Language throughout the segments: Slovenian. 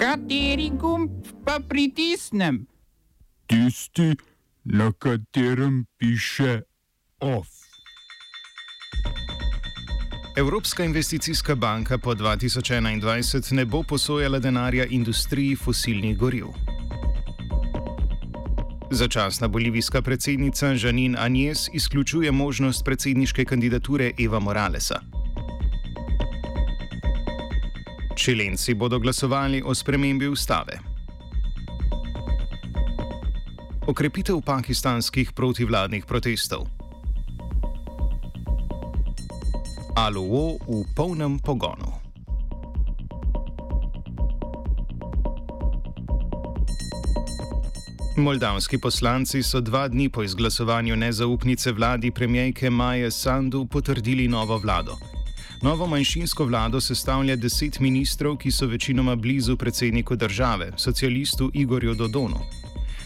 Kateri gumb pa pritisnem? Tisti, na katerem piše OF. Evropska investicijska banka po 2021 ne bo posojala denarja industriji fosilnih goriv. Začasna bolivijska predsednica Žanin Anjes izključuje možnost predsedniške kandidature Eva Moralesa. Čilenci bodo glasovali o spremembi ustave. Okrepitev pakistanskih protivladnih protestov. Aluo v polnem pogonu. Moldavski poslanci so dva dni po izglasovanju nezaupnice vladi premijejke Maje Sandu potrdili novo vlado. Novo manjšinsko vlado sestavlja deset ministrov, ki so večinoma blizu predsedniku države, socialistu Igorju Dodonu.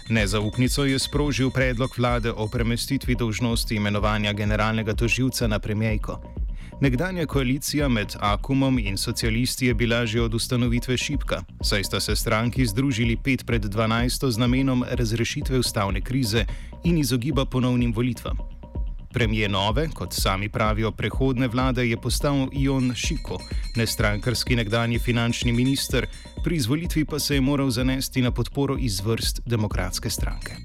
Nezaupnico je sprožil predlog vlade o premestitvi dolžnosti imenovanja generalnega toživca na premijejko. Nekdanja koalicija med Akumom in socialisti je bila že od ustanovitve šipka, saj sta se stranki združili 5 pred 12 z namenom razrešitve ustavne krize in izogiba ponovnim volitvam. Premijer nove, kot sami pravijo, prehodne vlade je postal Ion Šiko, nestrankarski nekdani finančni minister, pri izvolitvi pa se je moral zanesti na podporo iz vrst demokratske stranke.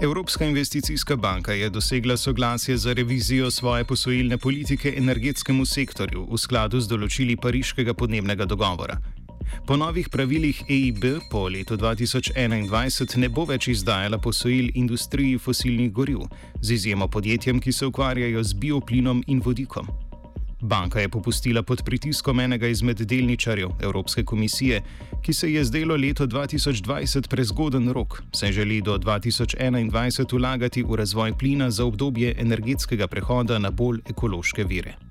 Evropska investicijska banka je dosegla soglasje za revizijo svoje posojilne politike energetskemu sektorju v skladu z določili Pariškega podnebnega dogovora. Po novih pravilih EIB po letu 2021 ne bo več izdajala posojil industriji fosilnih goriv, z izjemo podjetjem, ki se ukvarjajo z bioplinom in vodikom. Banka je popustila pod pritiskom enega izmed delničarjev Evropske komisije, ki se je zdelo leto 2020 prezgoden rok, saj želi do 2021 vlagati v razvoj plina za obdobje energetskega prehoda na bolj ekološke vire.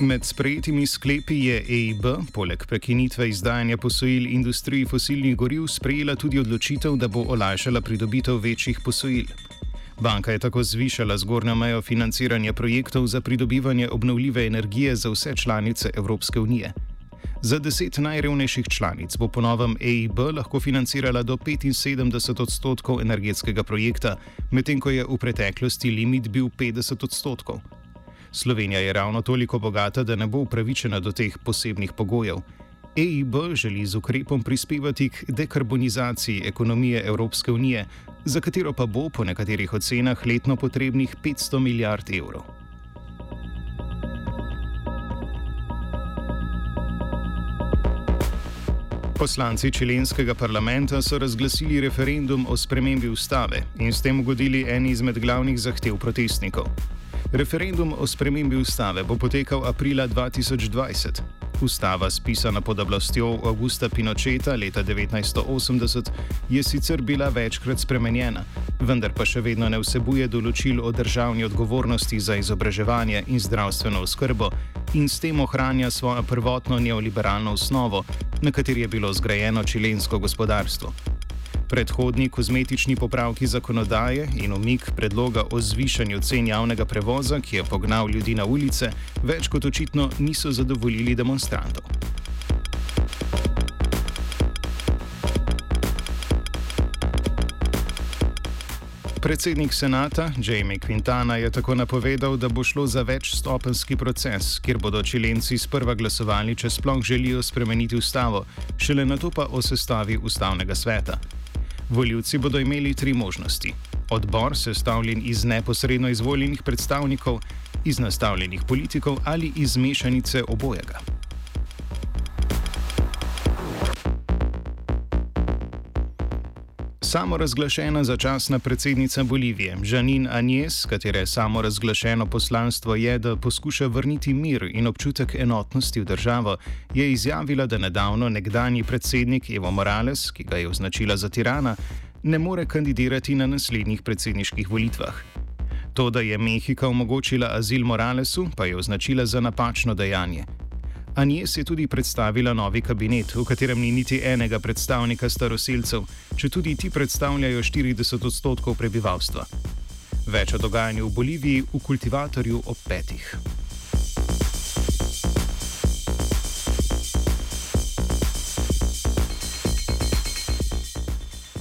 Med sprejetimi sklepi je EIB, poleg prekinitve izdajanja posojil industriji fosilnih goriv, sprejela tudi odločitev, da bo olajšala pridobitev večjih posojil. Banka je tako zvišala zgornjo mejo financiranja projektov za pridobivanje obnovljive energije za vse članice Evropske unije. Za deset najrevnejših članic bo po novem EIB lahko financirala do 75 odstotkov energetskega projekta, medtem ko je v preteklosti limit bil 50 odstotkov. Slovenija je ravno toliko bogata, da ne bo upravičena do teh posebnih pogojev. EIB želi z ukrepom prispevati k dekarbonizaciji ekonomije Evropske unije, za katero pa bo po nekaterih ocenah letno potrebnih 500 milijard evrov. Poslanci čilenskega parlamenta so razglasili referendum o spremembi ustave in s tem ugodili eni izmed glavnih zahtev protestnikov. Referendum o spremembi ustave bo potekal aprila 2020. Ustava, spisana pod oblastjo Augusta Pinocheta leta 1980, je sicer bila večkrat spremenjena, vendar pa še vedno ne vsebuje določil o državni odgovornosti za izobraževanje in zdravstveno oskrbo in s tem ohranja svojo prvotno neoliberalno osnovo, na kateri je bilo zgrajeno čilensko gospodarstvo. Predhodni kozmetični popravki zakonodaje in omik predloga o zvišanju cen javnega prevoza, ki je pognal ljudi na ulice, več kot očitno niso zadovoljili demonstrantov. Predsednik senata Jamie Quintana je tako napovedal, da bo šlo za večstopenski proces, kjer bodo čilenci sprva glasovali, če sploh želijo spremeniti ustavo, šele na to pa o sestavi ustavnega sveta. Voljivci bodo imeli tri možnosti. Odbor, sestavljen iz neposredno izvoljenih predstavnikov, iz nastavljenih politikov ali iz mešanice obojega. Samo razglašena začasna predsednica Bolivije, Žanin Anjes, katere samo razglašeno poslanstvo je, da poskuša vrniti mir in občutek enotnosti v državo, je izjavila, da nedavno nekdani predsednik Evo Morales, ki ga je označila za tirana, ne more kandidirati na naslednjih predsedniških volitvah. To, da je Mehika omogočila azil Moralesu, pa je označila za napačno dejanje. Anjes je tudi predstavila novi kabinet, v katerem ni niti enega predstavnika staroseljcev, če tudi ti predstavljajo 40 odstotkov prebivalstva. Več o dogajanju v Boliviji v kultivatorju ob petih.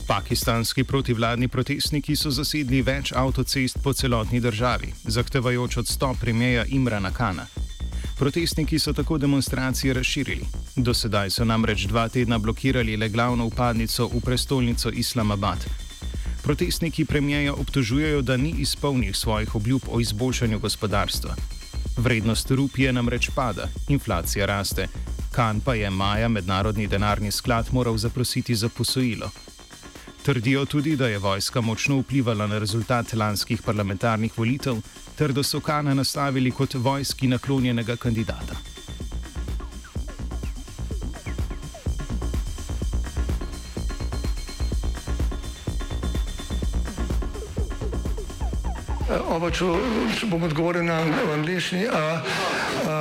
Pakistanski protivladni protestniki so zasedli več avtocest po celotni državi, zahtevajoč odstop premijeja Imrana Kana. Protestniki so tako demonstracije razširili. Do sedaj so namreč dva tedna blokirali le glavno upadnico v prestolnico Islamabad. Protestniki premijeja obtožujejo, da ni izpolnil svojih obljub o izboljšanju gospodarstva. Vrednost rupije namreč pada, inflacija raste. Kan pa je maja mednarodni denarni sklad moral zaprositi za posojilo. Trdijo tudi, da je vojska močno vplivala na rezultat lanskih parlamentarnih volitev, ter da so Kana nastavili kot vojski naklonjenega kandidata. Oba, če, če bom odgovoril na angliški.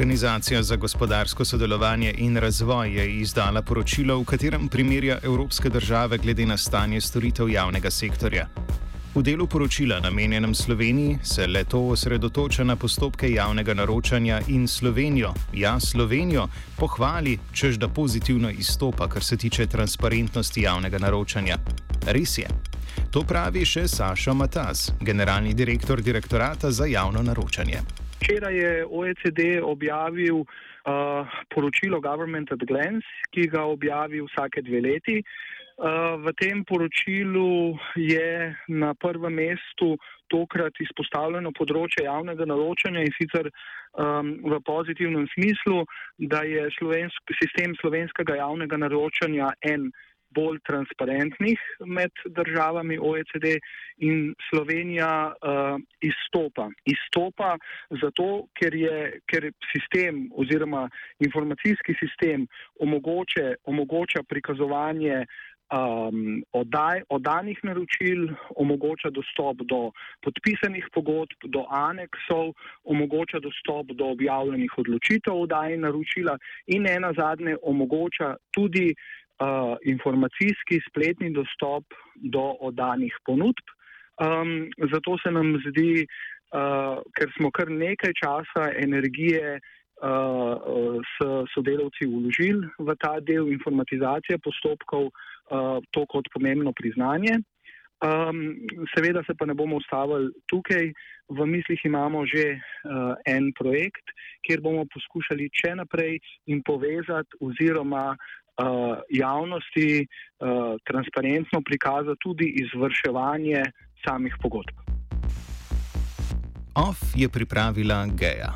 Organizacija za gospodarsko sodelovanje in razvoj je izdala poročilo, v katerem primerja evropske države glede na stanje storitev javnega sektorja. V delu poročila, namenjenem Sloveniji, se le to osredotoča na postopke javnega naročanja in Slovenijo, ja, Slovenijo, pohvali, čež da pozitivno izstopa, kar se tiče transparentnosti javnega naročanja. Res je. To pravi še Saša Matas, generalni direktor direktorata za javno naročanje. Včeraj je OECD objavil uh, poročilo Government at Glance, ki ga objavi vsake dve leti. Uh, v tem poročilu je na prvem mestu tokrat izpostavljeno področje javnega naročanja in sicer um, v pozitivnem smislu, da je slovensk, sistem slovenskega javnega naročanja en bolj transparentnih med državami OECD in Slovenija uh, izstopa. Izstopa zato, ker je ker sistem oziroma informacijski sistem omogoče, omogoča prikazovanje um, oddaj, oddanih naročil, omogoča dostop do podpisanih pogodb, do aneksov, omogoča dostop do objavljenih odločitev o oddaji naročila in ena zadnje omogoča tudi uh, informacijski spletni dostop do oddanih ponudb. Um, zato se nam zdi, uh, ker smo kar nekaj časa, energije uh, s sodelavci vložili v ta del informatizacije postopkov, uh, to kot pomembno priznanje. Um, seveda se pa ne bomo ustavili tukaj. V mislih imamo že uh, en projekt, kjer bomo poskušali še naprej in povezati oziroma uh, javnosti uh, transparentno prikazati tudi izvrševanje samih pogodb. OF je pripravila Geja.